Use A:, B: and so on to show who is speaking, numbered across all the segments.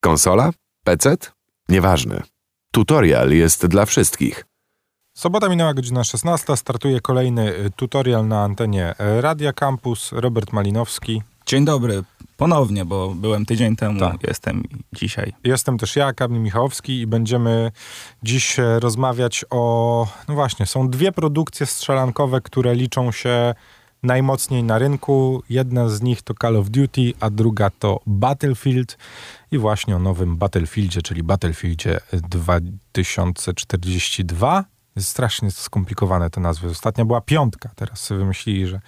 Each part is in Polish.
A: Konsola? PC? Nieważne. Tutorial jest dla wszystkich.
B: Sobota minęła godzina 16. Startuje kolejny y, tutorial na antenie y, Radia Campus. Robert Malinowski.
C: Dzień dobry. Ponownie, bo byłem tydzień temu,
B: Tak.
C: jestem dzisiaj.
B: Jestem też ja, Kamil Michałowski i będziemy dziś e, rozmawiać o... No właśnie, są dwie produkcje strzelankowe, które liczą się najmocniej na rynku. Jedna z nich to Call of Duty, a druga to Battlefield. I właśnie o nowym Battlefieldzie, czyli Battlefieldzie 2042. Jest strasznie skomplikowane te nazwy. Ostatnia była piątka, teraz sobie wymyślili, że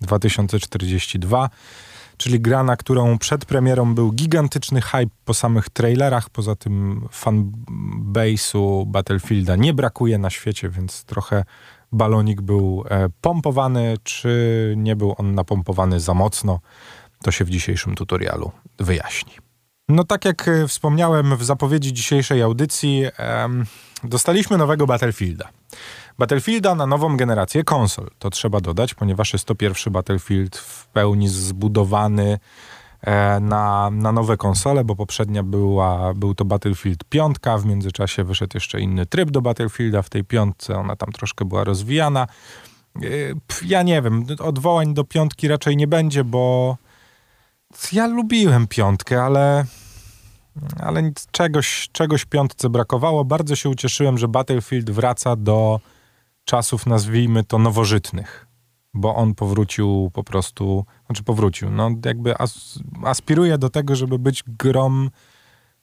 B: 2042 czyli gra, na którą przed premierą był gigantyczny hype po samych trailerach. Poza tym fanbase'u Battlefielda nie brakuje na świecie, więc trochę balonik był e, pompowany, czy nie był on napompowany za mocno, to się w dzisiejszym tutorialu wyjaśni. No tak jak e, wspomniałem w zapowiedzi dzisiejszej audycji, em, dostaliśmy nowego Battlefielda. Battlefielda na nową generację konsol. To trzeba dodać, ponieważ jest to pierwszy Battlefield w pełni zbudowany e, na, na nowe konsole, bo poprzednia była, był to Battlefield 5, w międzyczasie wyszedł jeszcze inny tryb do Battlefielda w tej piątce, ona tam troszkę była rozwijana. E, Ja nie wiem, odwołań do piątki raczej nie będzie, bo ja lubiłem piątkę, ale ale czegoś, czegoś piątce brakowało. Bardzo się ucieszyłem, że Battlefield wraca do czasów, nazwijmy to, nowożytnych, bo on powrócił po prostu, znaczy powrócił, no jakby as, aspiruje do tego, żeby być grom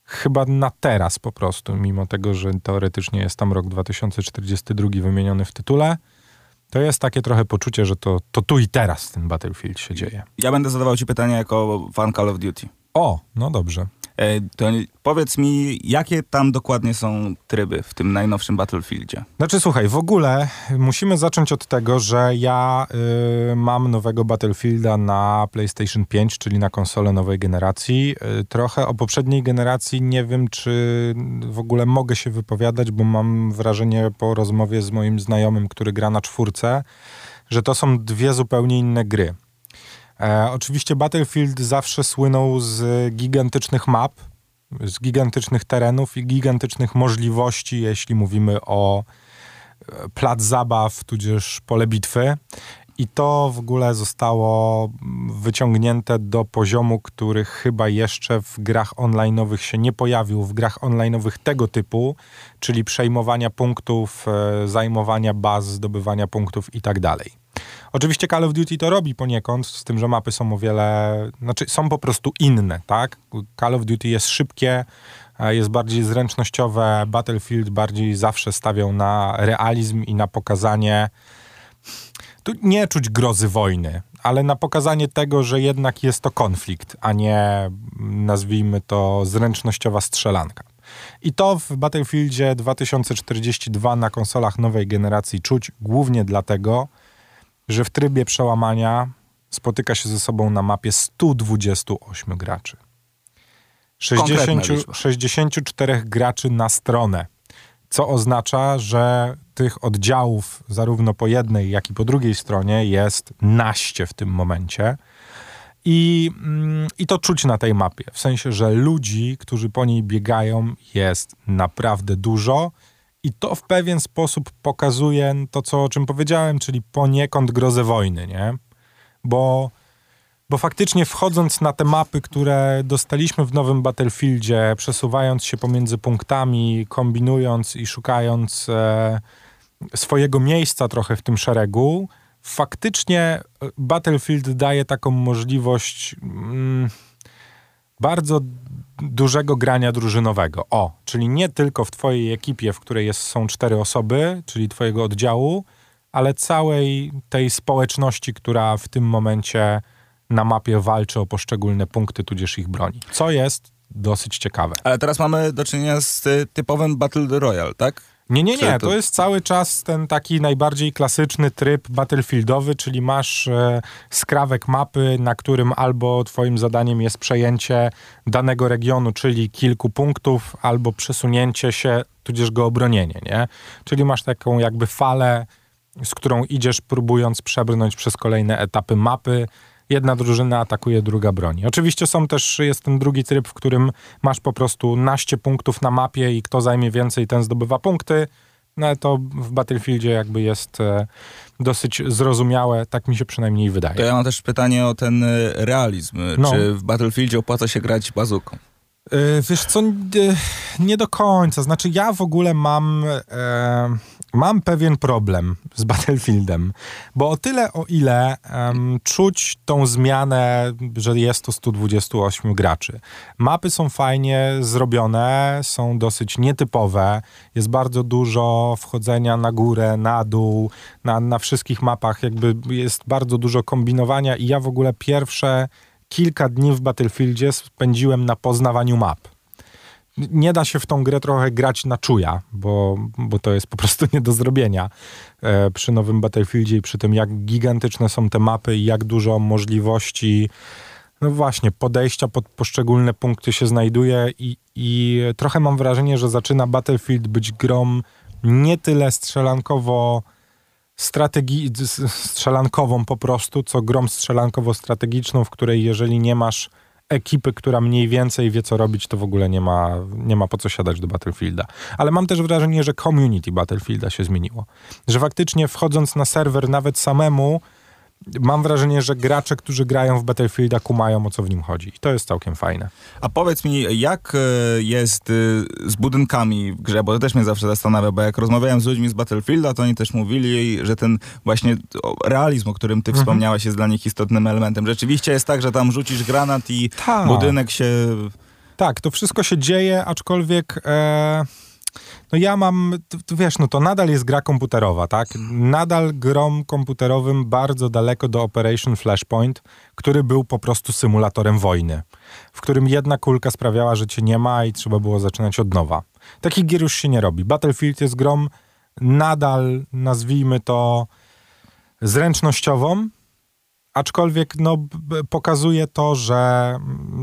B: chyba na teraz po prostu, mimo tego, że teoretycznie jest tam rok 2042 wymieniony w tytule, to jest takie trochę poczucie, że to, to tu i teraz ten Battlefield się dzieje.
C: Ja będę zadawał ci pytania jako fan Call of Duty.
B: O, no dobrze.
C: E, to powiedz mi, jakie tam dokładnie są tryby w tym najnowszym Battlefieldzie?
B: Znaczy, słuchaj, w ogóle musimy zacząć od tego, że ja y, mam nowego Battlefielda na PlayStation 5, czyli na konsolę nowej generacji. Y, trochę o poprzedniej generacji nie wiem, czy w ogóle mogę się wypowiadać, bo mam wrażenie po rozmowie z moim znajomym, który gra na czwórce, że to są dwie zupełnie inne gry. E, oczywiście Battlefield zawsze słynął z gigantycznych map, z gigantycznych terenów i gigantycznych możliwości, jeśli mówimy o e, plac zabaw, tudzież pole bitwy. I to w ogóle zostało wyciągnięte do poziomu, który chyba jeszcze w grach online'owych się nie pojawił. W grach online'owych tego typu, czyli przejmowania punktów, e, zajmowania baz, zdobywania punktów i tak dalej. Oczywiście Call of Duty to robi poniekąd, z tym, że mapy są o wiele, znaczy są po prostu inne, tak? Call of Duty jest szybkie, e, jest bardziej zręcznościowe, Battlefield bardziej zawsze stawiał na realizm i na pokazanie, tu nie czuć grozy wojny, ale na pokazanie tego, że jednak jest to konflikt, a nie nazwijmy to zręcznościowa strzelanka. I to w Battlefieldzie 2042 na konsolach nowej generacji czuć głównie dlatego, że w trybie przełamania spotyka się ze sobą na mapie 128 graczy.
C: Konkretna
B: 60,
C: liczba.
B: 64 graczy na stronę, co oznacza, że tych oddziałów zarówno po jednej, jak i po drugiej stronie jest naście w tym momencie. I, mm, I to czuć na tej mapie, w sensie, że ludzi, którzy po niej biegają, jest naprawdę dużo. I to w pewien sposób pokazuje to, co, o czym powiedziałem, czyli poniekąd grozę wojny, nie? Bo, bo faktycznie wchodząc na te mapy, które dostaliśmy w nowym Battlefieldzie, przesuwając się pomiędzy punktami, kombinując i szukając e, swojego miejsca trochę w tym szeregu, faktycznie e, Battlefield daje taką możliwość mm, bardzo dużego grania drużynowego. O, czyli nie tylko w twojej ekipie, w której jest, są cztery osoby, czyli twojego oddziału, ale całej tej społeczności, która w tym momencie na mapie walczy o poszczególne punkty, tudzież ich broni. Co jest dosyć ciekawe.
C: Ale teraz mamy do czynienia z typowym Battle Royale, tak?
B: Nie, nie, nie.
C: to-
B: To jest cały czas ten taki najbardziej klasyczny tryb battlefieldowy, czyli masz e, skrawek mapy, na którym albo twoim zadaniem jest przejęcie danego regionu, czyli kilku punktów, albo przesunięcie się, tudzież go obronienie, nie? Czyli masz taką jakby falę, z którą idziesz próbując przebrnąć przez kolejne etapy mapy. Jedna drużyna atakuje, druga broni. Oczywiście są też, jest ten drugi tryb, w którym masz po prostu naście punktów na mapie i kto zajmie więcej, ten zdobywa punkty. No ale to w Battlefieldzie jakby jest e, dosyć zrozumiałe, tak mi się przynajmniej wydaje.
C: To ja mam też pytanie o ten e, realizm.
B: No.
C: Czy w Battlefieldzie opłaca się grać bazuką?
B: E, Wiesz co, e, nie do końca. Znaczy ja w ogóle mam, e, mam pewien problem z Battlefieldem, bo o tyle o ile czuć tą zmianę, że jest to 128 graczy. Mapy są fajnie zrobione, są dosyć nietypowe, jest bardzo dużo wchodzenia na górę, na dół, na, na wszystkich mapach jakby jest bardzo dużo kombinowania i ja w ogóle pierwsze kilka dni w Battlefieldzie spędziłem na poznawaniu map. Nie da się w tą grę trochę grać na czuja, bo, bo to jest po prostu nie do zrobienia e, przy nowym Battlefieldzie i przy tym, jak gigantyczne są te mapy i jak dużo możliwości, no właśnie, podejścia pod poszczególne punkty się znajduje i, i trochę mam wrażenie, że zaczyna Battlefield być grą nie tyle strzelankowo strategii, strzelankową po prostu, co grą strzelankowo-strategiczną, w której jeżeli nie masz ekipy, która mniej więcej wie, co robić, to w ogóle nie ma, nie ma po co siadać do Battlefielda. Ale mam też wrażenie, że community Battlefielda się zmieniło. Że faktycznie wchodząc na serwer nawet samemu, mam wrażenie, że gracze, którzy grają w Battlefielda, kumają, o co w nim chodzi. I to jest całkiem fajne.
C: A powiedz mi, jak e, jest e, z budynkami w grze, bo to też mnie zawsze zastanawia, bo jak rozmawiałem z ludźmi z Battlefielda, to oni też mówili, że ten właśnie realizm, o którym ty
B: Mhm.
C: wspomniałeś, jest dla nich istotnym elementem. Rzeczywiście jest tak, że tam rzucisz granat i
B: Tak.
C: budynek się...
B: Tak, to wszystko się dzieje, aczkolwiek e, no ja mam, t- t- wiesz, no to nadal jest gra komputerowa, tak? Nadal grom komputerowym bardzo daleko do Operation Flashpoint, który był po prostu symulatorem wojny, w którym jedna kulka sprawiała, że cię nie ma i trzeba było zaczynać od nowa. Takich gier już się nie robi. Battlefield jest grom nadal, nazwijmy to, zręcznościową, Aczkolwiek no, pokazuje to, że,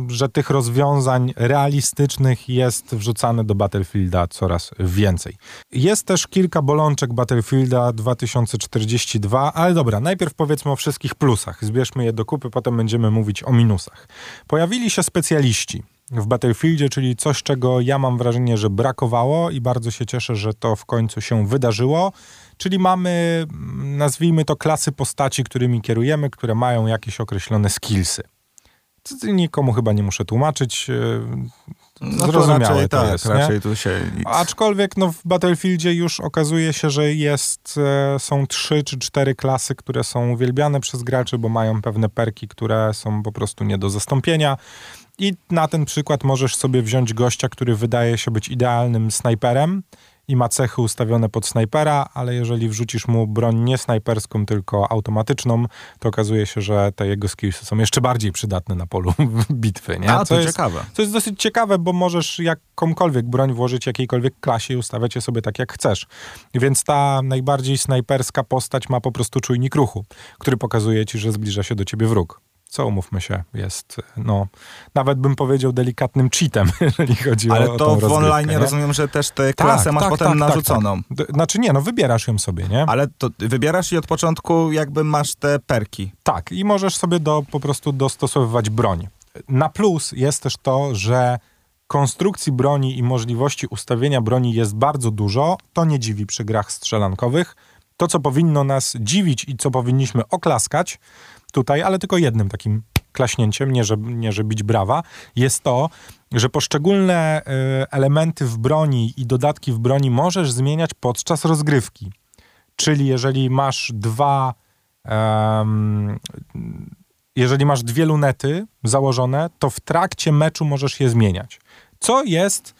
B: że tych rozwiązań realistycznych jest wrzucane do Battlefielda coraz więcej. Jest też kilka bolączek Battlefielda 2042, ale dobra, najpierw powiedzmy o wszystkich plusach. Zbierzmy je do kupy, potem będziemy mówić o minusach. Pojawili się specjaliści w Battlefieldzie, czyli coś, czego ja mam wrażenie, że brakowało i bardzo się cieszę, że to w końcu się wydarzyło. Czyli mamy, mm, nazwijmy to, klasy postaci, którymi kierujemy, które mają jakieś określone skillsy. Nikomu chyba nie muszę tłumaczyć. yy,
C: No to raczej
B: to
C: tak,
B: jest, nie?
C: raczej tu się nic...
B: Aczkolwiek no, w Battlefieldzie już okazuje się, że jest, e, są trzy czy cztery klasy, które są uwielbiane przez graczy, bo mają pewne perki, które są po prostu nie do zastąpienia. I na ten przykład możesz sobie wziąć gościa, który wydaje się być idealnym snajperem i ma cechy ustawione pod snajpera, ale jeżeli wrzucisz mu broń nie snajperską, tylko automatyczną, to okazuje się, że te jego skillsy są jeszcze bardziej przydatne na polu bitwy. Nie?
C: A,
B: Co
C: to
B: jest,
C: ciekawe.
B: to jest dosyć ciekawe, bo możesz jakąkolwiek broń włożyć jakiejkolwiek klasie i ustawiać je sobie tak, jak chcesz. Więc ta najbardziej snajperska postać ma po prostu czujnik ruchu, który pokazuje ci, że zbliża się do ciebie wróg. Co umówmy się, jest, no, nawet bym powiedział delikatnym cheatem, jeżeli chodzi o,
C: Ale
B: o
C: to
B: tą
C: w online
B: nie?
C: rozumiem, że też tę klasę
B: Tak,
C: masz
B: tak,
C: potem
B: tak, tak,
C: narzuconą.
B: D- Znaczy nie, no wybierasz ją sobie, nie?
C: Ale to wybierasz i od początku jakby masz te perki.
B: Tak, i możesz sobie do, po prostu dostosowywać broń. Na plus jest też to, że konstrukcji broni i możliwości ustawienia broni jest bardzo dużo. To nie dziwi przy grach strzelankowych. To, co powinno nas dziwić i co powinniśmy oklaskać tutaj, ale tylko jednym takim klaśnięciem, nie że, nie że bić brawa, jest to, że poszczególne y, elementy w broni i dodatki w broni możesz zmieniać podczas rozgrywki. Czyli jeżeli masz dwa em, jeżeli masz dwie lunety założone, to w trakcie meczu możesz je zmieniać. Co jest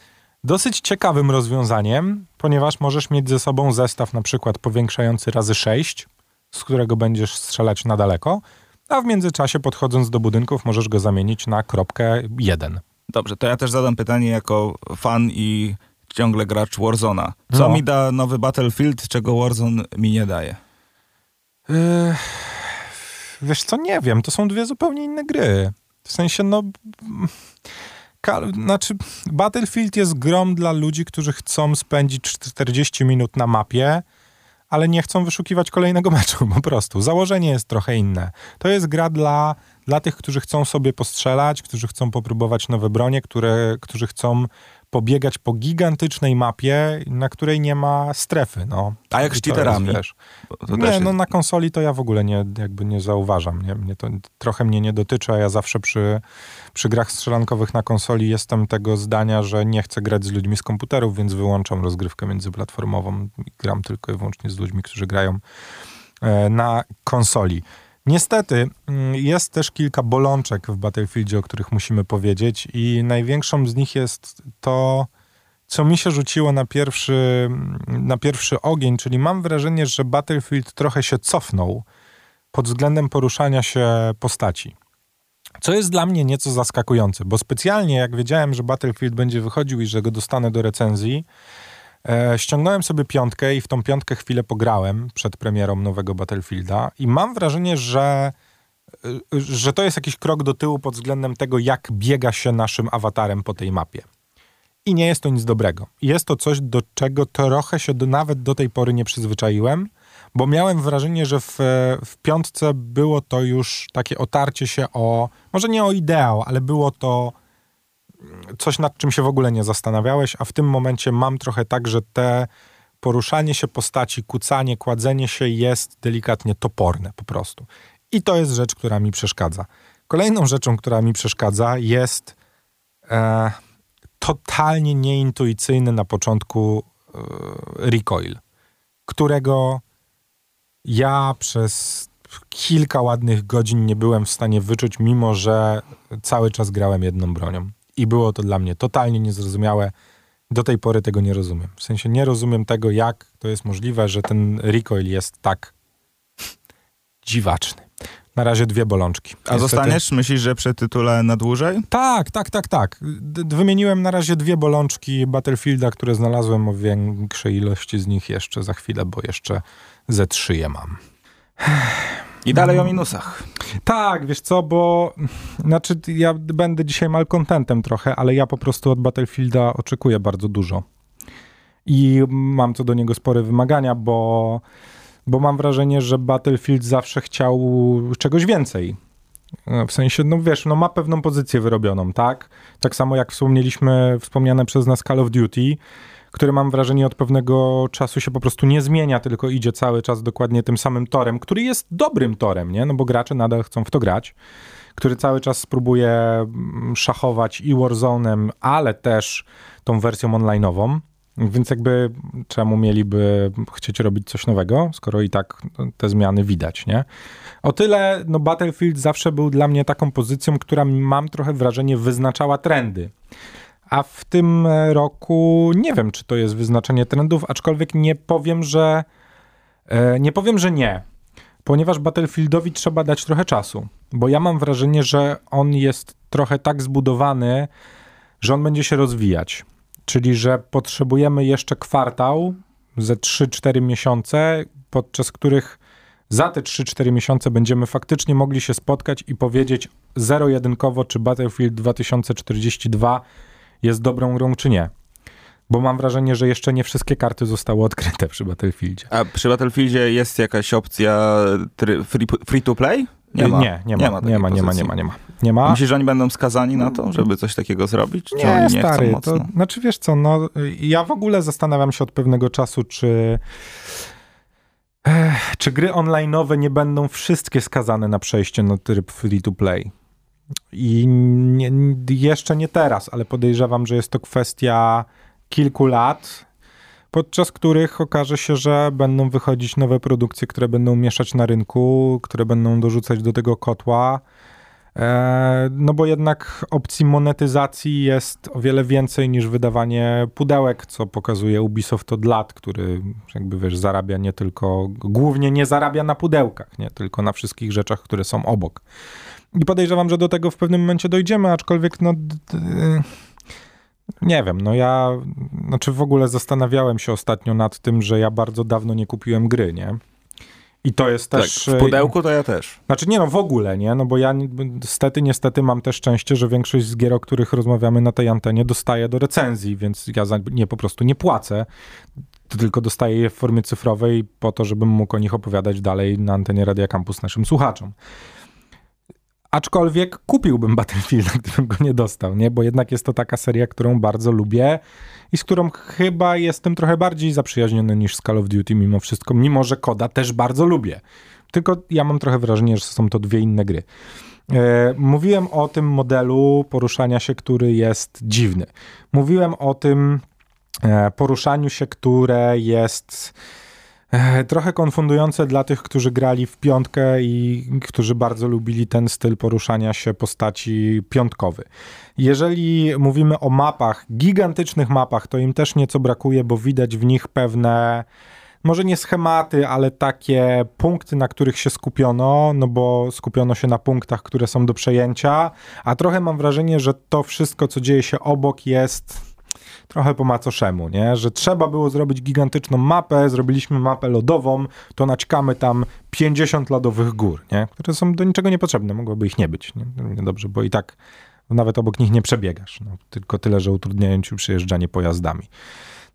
B: dosyć ciekawym rozwiązaniem, ponieważ możesz mieć ze sobą zestaw na przykład powiększający razy 6, z którego będziesz strzelać na daleko, a w międzyczasie podchodząc do budynków możesz go zamienić na kropkę 1.
C: Dobrze, to ja też zadam pytanie jako fan i ciągle gracz Warzona. Co
B: No.
C: mi da nowy Battlefield, czego Warzone mi nie daje?
B: Yy, wiesz co, nie wiem, to są dwie zupełnie inne gry. W sensie, no... Ka- znaczy, Battlefield jest grom dla ludzi, którzy chcą spędzić 40 minut na mapie, ale nie chcą wyszukiwać kolejnego meczu, po prostu. Założenie jest trochę inne. To jest gra dla dla tych, którzy chcą sobie postrzelać, którzy chcą popróbować nowe bronie, które, którzy chcą pobiegać po gigantycznej mapie, na której nie ma strefy. No.
C: A jak z cheaterami?
B: Jest, nie, no na konsoli to ja w ogóle nie, jakby nie zauważam. Nie? Mnie to trochę mnie nie dotyczy, a ja zawsze przy, przy grach strzelankowych na konsoli jestem tego zdania, że nie chcę grać z ludźmi z komputerów, więc wyłączam rozgrywkę międzyplatformową gram tylko i wyłącznie z ludźmi, którzy grają e, na konsoli. Niestety mm, jest też kilka bolączek w Battlefieldzie, o których musimy powiedzieć i największą z nich jest to, co mi się rzuciło na pierwszy, na pierwszy ogień, czyli mam wrażenie, że Battlefield trochę się cofnął pod względem poruszania się postaci. Co jest dla mnie nieco zaskakujące, bo specjalnie jak wiedziałem, że Battlefield będzie wychodził i że go dostanę do recenzji, E, ściągnąłem sobie piątkę i w tą piątkę chwilę pograłem przed premierą nowego Battlefielda i mam wrażenie, że, e, że to jest jakiś krok do tyłu pod względem tego, jak biega się naszym awatarem po tej mapie. I nie jest to nic dobrego. Jest to coś, do czego trochę się do, nawet do tej pory nie przyzwyczaiłem, bo miałem wrażenie, że w, w piątce było to już takie otarcie się o, może nie o ideał, ale było to coś, nad czym się w ogóle nie zastanawiałeś, a w tym momencie mam trochę tak, że te poruszanie się postaci, kucanie, kładzenie się jest delikatnie toporne po prostu. I to jest rzecz, która mi przeszkadza. Kolejną rzeczą, która mi przeszkadza jest e, totalnie nieintuicyjny na początku e, recoil, którego ja przez kilka ładnych godzin nie byłem w stanie wyczuć, mimo że cały czas grałem jedną bronią i było to dla mnie totalnie niezrozumiałe. Do tej pory tego nie rozumiem. W sensie nie rozumiem tego, jak to jest możliwe, że ten recoil jest tak dziwaczny. Na razie dwie bolączki.
C: A Niestety... zostaniesz? Myślisz, że przy tytule na dłużej?
B: Tak, tak, tak, tak. D wymieniłem na razie dwie bolączki Battlefielda, które znalazłem o większej ilości z nich jeszcze za chwilę, bo jeszcze ze trzy je mam.
C: I dalej o minusach.
B: Tak, wiesz co, bo znaczy ja będę dzisiaj malcontentem trochę, ale ja po prostu od Battlefielda oczekuję bardzo dużo. I mam co do niego spore wymagania, bo, bo mam wrażenie, że Battlefield zawsze chciał czegoś więcej. W sensie, no wiesz, no ma pewną pozycję wyrobioną, tak? Tak samo jak wspomnieliśmy, wspomniane przez nas Call of Duty, który mam wrażenie od pewnego czasu się po prostu nie zmienia, tylko idzie cały czas dokładnie tym samym torem, który jest dobrym torem, nie? No bo gracze nadal chcą w to grać, który cały czas spróbuje mm, szachować i Warzone'em, ale też tą wersją online'ową. Więc jakby czemu mieliby chcieć robić coś nowego, skoro i tak te zmiany widać, nie? O tyle, no Battlefield zawsze był dla mnie taką pozycją, która mam trochę wrażenie wyznaczała trendy. A w tym roku nie wiem, czy to jest wyznaczenie trendów, aczkolwiek nie powiem, że e, nie powiem, że nie. Ponieważ Battlefieldowi trzeba dać trochę czasu, bo ja mam wrażenie, że on jest trochę tak zbudowany, że on będzie się rozwijać. Czyli, że potrzebujemy jeszcze kwartał ze 3-4 miesiące, podczas których za te 3-4 miesiące będziemy faktycznie mogli się spotkać i powiedzieć zero-jedynkowo, czy Battlefield 2042 jest dobrą grą, czy nie. Bo mam wrażenie, że jeszcze nie wszystkie karty zostały odkryte przy Battlefieldzie.
C: A przy Battlefieldzie jest jakaś opcja free, free to play?
B: Nie ma. Nie, nie ma, nie ma, nie ma, nie ma, nie ma, nie ma, nie ma.
C: Myślisz, że oni będą skazani na to, żeby coś takiego zrobić? Czy
B: nie, nie stary, to, znaczy wiesz co, no, ja w ogóle zastanawiam się od pewnego czasu, czy czy gry online'owe nie będą wszystkie skazane na przejście na tryb free to play. I nie, jeszcze nie teraz, ale podejrzewam, że jest to kwestia kilku lat, podczas których okaże się, że będą wychodzić nowe produkcje, które będą mieszać na rynku, które będą dorzucać do tego kotła. E, no bo jednak opcji monetyzacji jest o wiele więcej niż wydawanie pudełek, co pokazuje Ubisoft od lat, który jakby wiesz, zarabia nie tylko, głównie nie zarabia na pudełkach, nie tylko na wszystkich rzeczach, które są obok. I podejrzewam, że do tego w pewnym momencie dojdziemy, aczkolwiek no... Nie wiem, no ja, znaczy w ogóle zastanawiałem się ostatnio nad tym, że ja bardzo dawno nie kupiłem gry, nie? I to jest tak, też...
C: w pudełku to ja też.
B: Znaczy nie no, w ogóle, nie? No bo ja niestety, niestety mam też szczęście, że większość z gier, o których rozmawiamy na tej antenie dostaję do recenzji, więc ja za nie po prostu nie płacę, tylko dostaję je w formie cyfrowej po to, żebym mógł o nich opowiadać dalej na antenie Radia Campus naszym słuchaczom Aczkolwiek kupiłbym Battlefielda, gdybym go nie dostał, nie? Bo jednak jest to taka seria, którą bardzo lubię i z którą chyba jestem trochę bardziej zaprzyjaźniony niż z Call of Duty mimo wszystko, mimo że Koda też bardzo lubię. Tylko ja mam trochę wrażenie, że są to dwie inne gry. E, mówiłem o tym modelu poruszania się, który jest dziwny. Mówiłem o tym e, poruszaniu się, które jest trochę konfundujące dla tych, którzy grali w piątkę i którzy bardzo lubili ten styl poruszania się postaci piątkowy. Jeżeli mówimy o mapach, gigantycznych mapach, to im też nieco brakuje, bo widać w nich pewne może nie schematy, ale takie punkty, na których się skupiono, no bo skupiono się na punktach, które są do przejęcia, a trochę mam wrażenie, że to wszystko, co dzieje się obok jest trochę po macoszemu, nie? Że trzeba było zrobić gigantyczną mapę, zrobiliśmy mapę lodową, to naćkamy tam 50 lodowych gór, nie? Które są do niczego niepotrzebne, mogłoby ich nie być, nie? Dobrze, bo i tak nawet obok nich nie przebiegasz, no, tylko tyle, że utrudniają ci przyjeżdżanie pojazdami.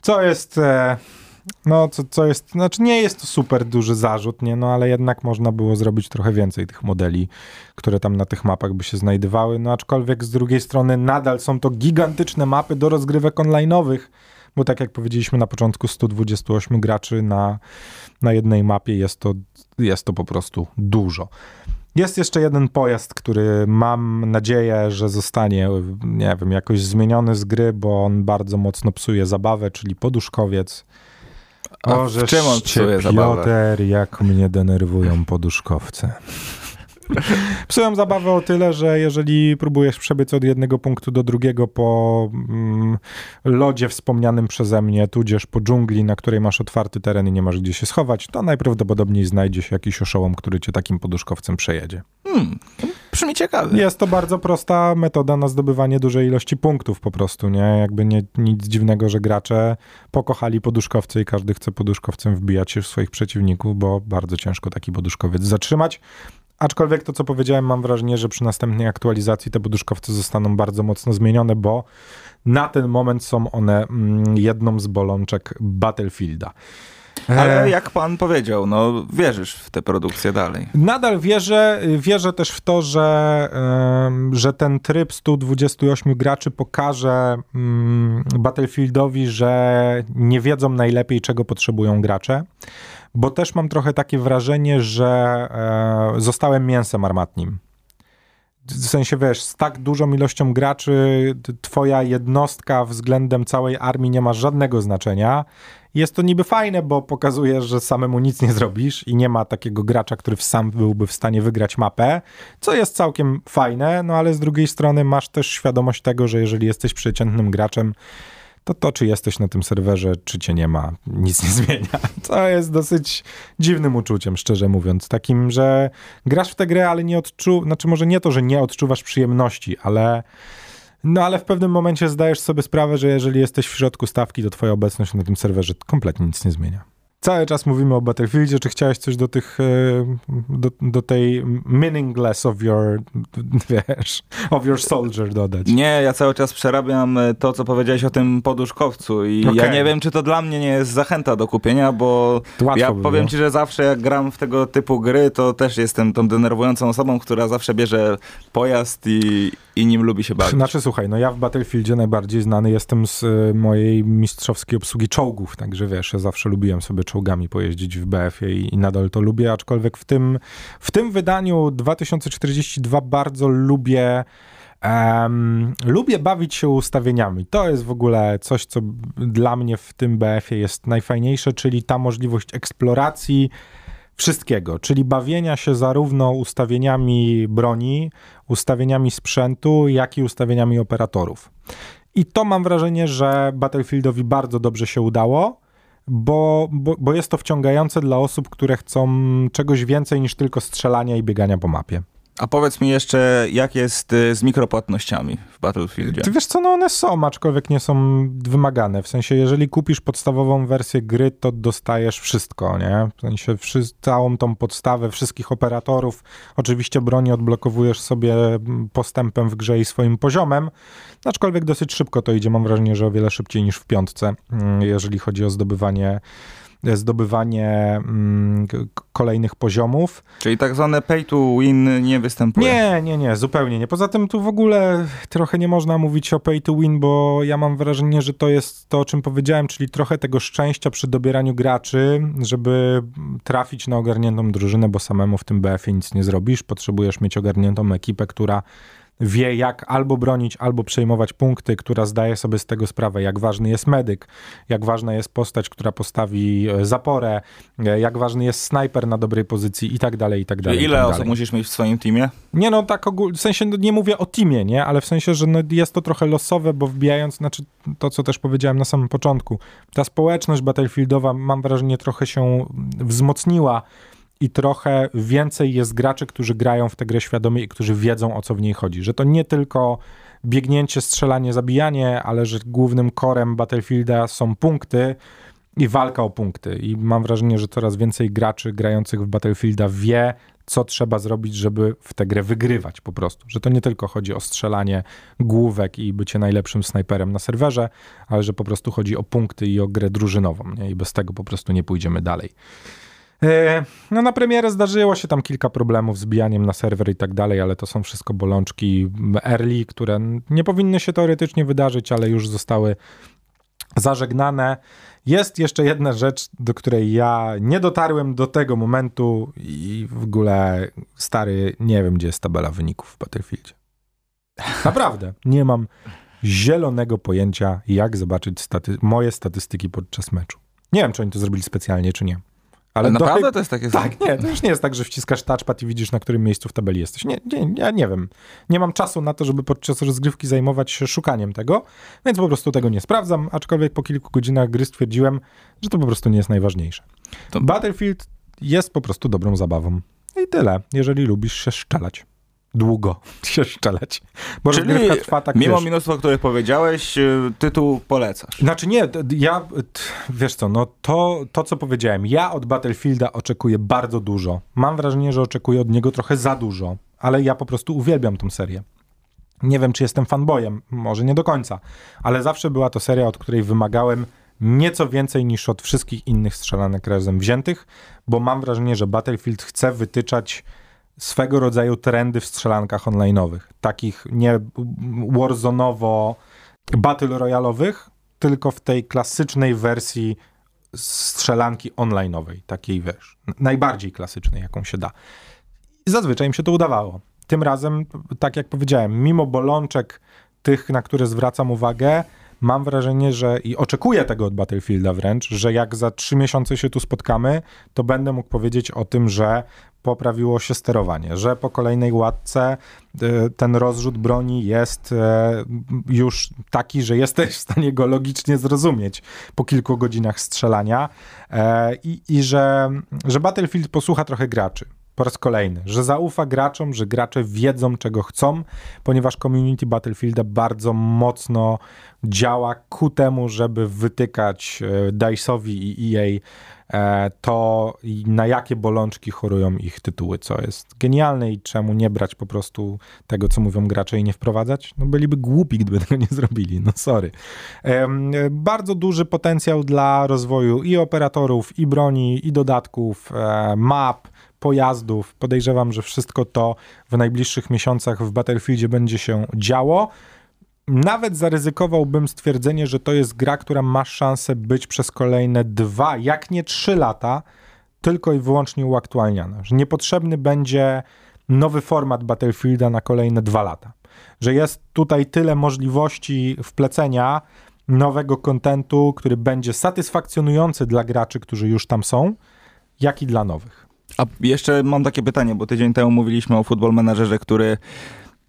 B: Co jest... E no, co, co jest, znaczy nie jest to super duży zarzut, nie, no ale jednak można było zrobić trochę więcej tych modeli, które tam na tych mapach by się znajdowały, no aczkolwiek z drugiej strony nadal są to gigantyczne mapy do rozgrywek online'owych, bo tak jak powiedzieliśmy na początku 128 graczy na, na jednej mapie jest to, jest to po prostu dużo. Jest jeszcze jeden pojazd, który mam nadzieję, że zostanie, nie wiem, jakoś zmieniony z gry, bo on bardzo mocno psuje zabawę, czyli poduszkowiec.
C: A w czym on psuje
B: Piotr, jak mnie denerwują poduszkowce. Psują zabawę o tyle, że jeżeli próbujesz przebyć od jednego punktu do drugiego po mm, lodzie wspomnianym przeze mnie, tudzież po dżungli, na której masz otwarty teren i nie masz gdzie się schować, to najprawdopodobniej znajdzie się jakiś oszołom, który cię takim poduszkowcem przejedzie.
C: Hmm, brzmi ciekawe.
B: Jest to bardzo prosta metoda na zdobywanie dużej ilości punktów po prostu, nie? Jakby nie, nic dziwnego, że gracze pokochali poduszkowce i każdy chce poduszkowcem wbijać się w swoich przeciwników, bo bardzo ciężko taki poduszkowiec zatrzymać. Aczkolwiek to, co powiedziałem, mam wrażenie, że przy następnej aktualizacji te poduszkowce zostaną bardzo mocno zmienione, bo na ten moment są one mm, jedną z bolączek Battlefielda.
C: Ale e, jak pan powiedział, no wierzysz w tę produkcję dalej.
B: Nadal wierzę, wierzę też w to, że, że ten tryb 128 graczy pokaże mm, Battlefieldowi, że nie wiedzą najlepiej, czego potrzebują gracze bo też mam trochę takie wrażenie, że e, zostałem mięsem armatnim. W sensie, wiesz, z tak dużą ilością graczy twoja jednostka względem całej armii nie ma żadnego znaczenia. Jest to niby fajne, bo pokazuje, że samemu nic nie zrobisz i nie ma takiego gracza, który sam byłby w stanie wygrać mapę, co jest całkiem fajne, no ale z drugiej strony masz też świadomość tego, że jeżeli jesteś przeciętnym graczem, to to, czy jesteś na tym serwerze, czy cię nie ma, nic nie zmienia. To jest dosyć dziwnym uczuciem, szczerze mówiąc. Takim, że grasz w tę grę, ale nie odczuwasz, znaczy może nie to, że nie odczuwasz przyjemności, ale no ale w pewnym momencie zdajesz sobie sprawę, że jeżeli jesteś w środku stawki, to twoja obecność na tym serwerze kompletnie nic nie zmienia cały czas mówimy o Battlefieldzie, czy chciałeś coś do tych, e, do, do tej meaningless of your, wiesz, of your soldier dodać?
C: Nie, ja cały czas przerabiam e, to, co powiedziałeś o tym poduszkowcu i okay. ja nie wiem, czy to dla mnie nie jest zachęta do kupienia, bo ja by powiem ci, że zawsze jak gram w tego typu gry, to też jestem tą denerwującą osobą, która zawsze bierze pojazd i, i nim lubi się bawić.
B: Znaczy, słuchaj, no ja w Battlefieldzie najbardziej znany jestem z e, mojej mistrzowskiej obsługi czołgów, także wiesz, ja zawsze lubiłem sobie czołgami pojeździć w BF-ie i, i nadal to lubię, aczkolwiek w tym, w tym wydaniu 2042 bardzo lubię Um, lubię bawić się ustawieniami. To jest w ogóle coś, co dla mnie w tym BF-ie jest najfajniejsze, czyli ta możliwość eksploracji wszystkiego, czyli bawienia się zarówno ustawieniami broni, ustawieniami sprzętu, jak i ustawieniami operatorów. I to mam wrażenie, że Battlefieldowi bardzo dobrze się udało, bo, bo, bo jest to wciągające dla osób, które chcą czegoś więcej niż tylko strzelania i biegania po mapie.
C: A powiedz mi jeszcze, jak jest y, z mikropłatnościami w Battlefieldzie?
B: Ty wiesz co, no one są, aczkolwiek nie są wymagane. W sensie, jeżeli kupisz podstawową wersję gry, to dostajesz wszystko, nie? W sensie całą tą podstawę wszystkich operatorów. Oczywiście broni odblokowujesz sobie postępem w grze i swoim poziomem, aczkolwiek dosyć szybko to idzie. Mam wrażenie, że o wiele szybciej niż w piątce, mm, jeżeli chodzi o zdobywanie zdobywanie mm, kolejnych poziomów.
C: Czyli tak zwane pay to win nie występuje?
B: Nie, nie, nie, zupełnie nie. Poza tym tu w ogóle trochę nie można mówić o pay to win, bo ja mam wrażenie, że to jest to, o czym powiedziałem, czyli trochę tego szczęścia przy dobieraniu graczy, żeby trafić na ogarniętą drużynę, bo samemu w tym BF-ie nic nie zrobisz. Potrzebujesz mieć ogarniętą ekipę, która wie, jak albo bronić, albo przejmować punkty, która zdaje sobie z tego sprawę, jak ważny jest medyk, jak ważna jest postać, która postawi e, zaporę, e, jak ważny jest snajper na dobrej pozycji i tak dalej, i tak dalej.
C: Ile
B: tak
C: osób musisz mieć w swoim teamie?
B: Nie no, tak ogólnie, w sensie no, nie mówię o teamie, nie, ale w sensie, że no, jest to trochę losowe, bo wbijając, znaczy to, co też powiedziałem na samym początku, ta społeczność battlefieldowa, mam wrażenie, trochę się wzmocniła i trochę więcej jest graczy, którzy grają w tę grę świadomie i którzy wiedzą o co w niej chodzi. Że to nie tylko biegnięcie, strzelanie, zabijanie, ale że głównym korem Battlefielda są punkty i walka o punkty. I mam wrażenie, że coraz więcej graczy grających w Battlefielda wie, co trzeba zrobić, żeby w tę grę wygrywać po prostu. Że to nie tylko chodzi o strzelanie główek i bycie najlepszym snajperem na serwerze, ale że po prostu chodzi o punkty i o grę drużynową. Nie? I bez tego po prostu nie pójdziemy dalej. E, no na premierę zdarzyło się tam kilka problemów z bijaniem na serwer i tak dalej, ale to są wszystko bolączki early, które nie powinny się teoretycznie wydarzyć, ale już zostały zażegnane. Jest jeszcze jedna rzecz, do której ja nie dotarłem do tego momentu i w ogóle stary, nie wiem gdzie jest tabela wyników w Battlefieldzie. Naprawdę, nie mam zielonego pojęcia, jak zobaczyć staty moje statystyki podczas meczu. Nie wiem, czy oni to zrobili specjalnie, czy nie.
C: Ale naprawdę do... to jest takie
B: Tak, nie, to już nie jest tak, że wciskasz touchpad i widzisz, na którym miejscu w tabeli jesteś. Nie, nie, ja nie wiem. Nie mam czasu na to, żeby podczas rozgrywki zajmować się szukaniem tego, więc po prostu tego nie sprawdzam, aczkolwiek po kilku godzinach gry stwierdziłem, że to po prostu nie jest najważniejsze. To... Battlefield jest po prostu dobrą zabawą. I tyle, jeżeli lubisz się szczelać długo się szczelać.
C: Bo Czyli trwa tak, mimo wiesz, minusów, o których powiedziałeś, y, tytuł polecasz.
B: Znaczy nie, ja, wiesz co, no to, to co powiedziałem, ja od Battlefielda oczekuję bardzo dużo. Mam wrażenie, że oczekuję od niego trochę za dużo, ale ja po prostu uwielbiam tą serię. Nie wiem, czy jestem fanboyem, może nie do końca, ale zawsze była to seria, od której wymagałem nieco więcej niż od wszystkich innych strzelanek razem wziętych, bo mam wrażenie, że Battlefield chce wytyczać swego rodzaju trendy w strzelankach online'owych. Takich nie warzonowo battle royalowych, tylko w tej klasycznej wersji strzelanki online'owej, takiej wiesz, najbardziej klasycznej, jaką się da. Zazwyczaj im się to udawało. Tym razem, tak jak powiedziałem, mimo bolączek tych, na które zwracam uwagę, mam wrażenie, że i oczekuję tego od Battlefielda wręcz, że jak za trzy miesiące się tu spotkamy, to będę mógł powiedzieć o tym, że poprawiło się sterowanie, że po kolejnej łatce y, ten rozrzut broni jest e, już taki, że jesteś w stanie go logicznie zrozumieć po kilku godzinach strzelania e, i, i że, że Battlefield posłucha trochę graczy po raz kolejny, że zaufa graczom, że gracze wiedzą, czego chcą, ponieważ community Battlefielda bardzo mocno działa ku temu, żeby wytykać e, DICE'owi i EA e, to na jakie bolączki chorują ich tytuły, co jest genialne i czemu nie brać po prostu tego, co mówią gracze i nie wprowadzać? No byliby głupi, gdyby tego nie zrobili, no sorry. Bardzo duży potencjał dla rozwoju i operatorów, i broni, i dodatków, e, map, pojazdów. Podejrzewam, że wszystko to w najbliższych miesiącach w Battlefieldzie będzie się działo. Nawet zaryzykowałbym stwierdzenie, że to jest gra, która ma szansę być przez kolejne dwa, jak nie trzy lata, tylko i wyłącznie uaktualniana. Że niepotrzebny będzie nowy format Battlefielda na kolejne dwa lata. Że jest tutaj tyle możliwości wplecenia nowego kontentu, który będzie satysfakcjonujący dla graczy, którzy już tam są, jak i dla nowych.
C: A jeszcze mam takie pytanie, bo tydzień temu mówiliśmy o Football Managerze, który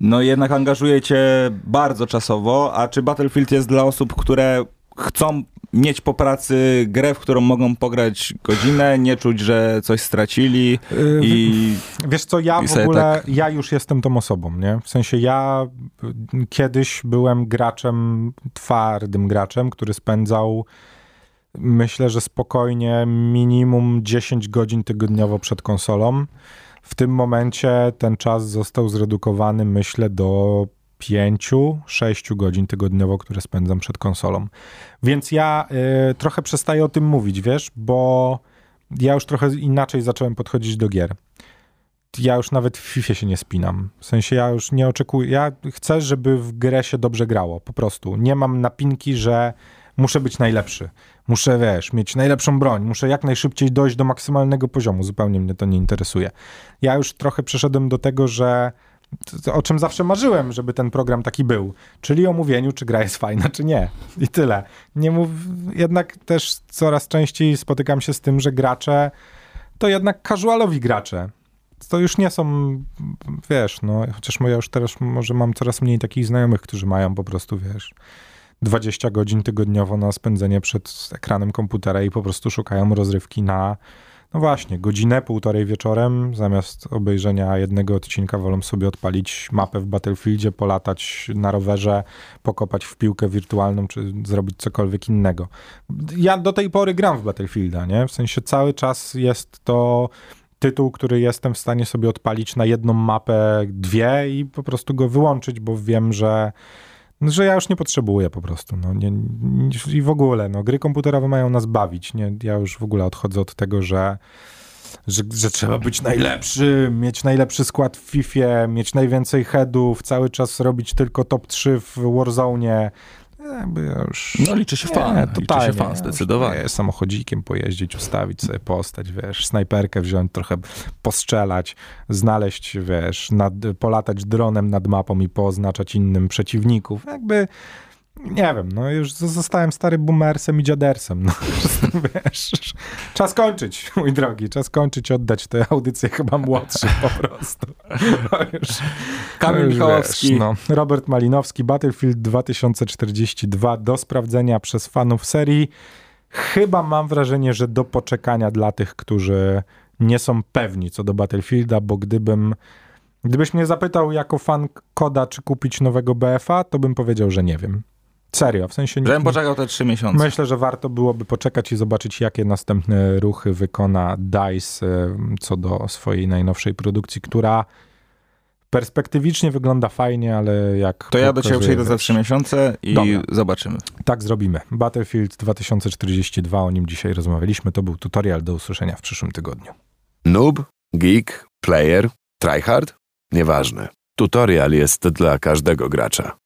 C: no jednak angażuje cię bardzo czasowo, a czy Battlefield jest dla osób, które chcą mieć po pracy grę, w którą mogą pograć godzinę, nie czuć, że coś stracili yy, i...
B: Wiesz co, ja w ogóle, tak... ja już jestem tą osobą, nie? W sensie ja kiedyś byłem graczem, twardym graczem, który spędzał myślę, że spokojnie minimum 10 godzin tygodniowo przed konsolą. W tym momencie ten czas został zredukowany, myślę, do 5-6 godzin tygodniowo, które spędzam przed konsolą. Więc ja y, trochę przestaję o tym mówić, wiesz, bo ja już trochę inaczej zacząłem podchodzić do gier. Ja już nawet w FIFA się nie spinam. W sensie ja już nie oczekuję. Ja chcę, żeby w grę się dobrze grało. Po prostu. Nie mam napinki, że muszę być najlepszy. Muszę, wiesz, mieć najlepszą broń. Muszę jak najszybciej dojść do maksymalnego poziomu. Zupełnie mnie to nie interesuje. Ja już trochę przeszedłem do tego, że o czym zawsze marzyłem, żeby ten program taki był, czyli o mówieniu, czy gra jest fajna, czy nie. I tyle. Nie mów... Jednak też coraz częściej spotykam się z tym, że gracze to jednak casualowi gracze. To już nie są, wiesz, no, chociaż ja już teraz może mam coraz mniej takich znajomych, którzy mają po prostu, wiesz, 20 godzin tygodniowo na spędzenie przed ekranem komputera i po prostu szukają rozrywki na no właśnie, godzinę, półtorej wieczorem, zamiast obejrzenia jednego odcinka, wolą sobie odpalić mapę w Battlefieldzie, polatać na rowerze, pokopać w piłkę wirtualną, czy zrobić cokolwiek innego. Ja do tej pory gram w Battlefielda, nie? W sensie cały czas jest to tytuł, który jestem w stanie sobie odpalić na jedną mapę, dwie i po prostu go wyłączyć, bo wiem, że że ja już nie potrzebuję po prostu. No, nie, nie, I w ogóle, no, gry komputerowe mają nas bawić. Nie? Ja już w ogóle odchodzę od tego, że, że, że trzeba być najlepszy, mieć najlepszy skład w FIFA, mieć najwięcej headów, cały czas robić tylko top 3 w Warzone.
D: Jakby ja już... No liczy się fan, nie, liczy się fan, zdecydowanie.
B: Nie, samochodzikiem pojeździć, ustawić sobie postać, wiesz, snajperkę wziąć, trochę postrzelać, znaleźć, wiesz, nad, polatać dronem nad mapą i pooznaczać innym przeciwników. Jakby nie wiem, no już zostałem stary boomersem i dziadersem. No, wiesz, czas kończyć, mój drogi, czas kończyć, oddać tę audycję chyba młodszym po prostu. No już,
C: Kamil Michałowski.
B: no. Robert Malinowski, Battlefield 2042 do sprawdzenia przez fanów serii. Chyba mam wrażenie, że do poczekania dla tych, którzy nie są pewni co do Battlefielda, bo gdybym Gdybyś mnie zapytał jako fan koda, czy kupić nowego BFA, to bym powiedział, że nie wiem. Serio, w sensie...
C: Żebym poczekał te trzy miesiące.
B: Myślę, że warto byłoby poczekać i zobaczyć, jakie następne ruchy wykona DICE co do swojej najnowszej produkcji, która perspektywicznie wygląda fajnie, ale jak...
C: To ja do ciebie przyjdę za trzy miesiące i Dobra. zobaczymy.
B: Tak zrobimy. Battlefield 2042, o nim dzisiaj rozmawialiśmy. To był tutorial, do usłyszenia w przyszłym tygodniu.
A: Noob, geek, player, tryhard? Nieważne. Tutorial jest dla każdego gracza.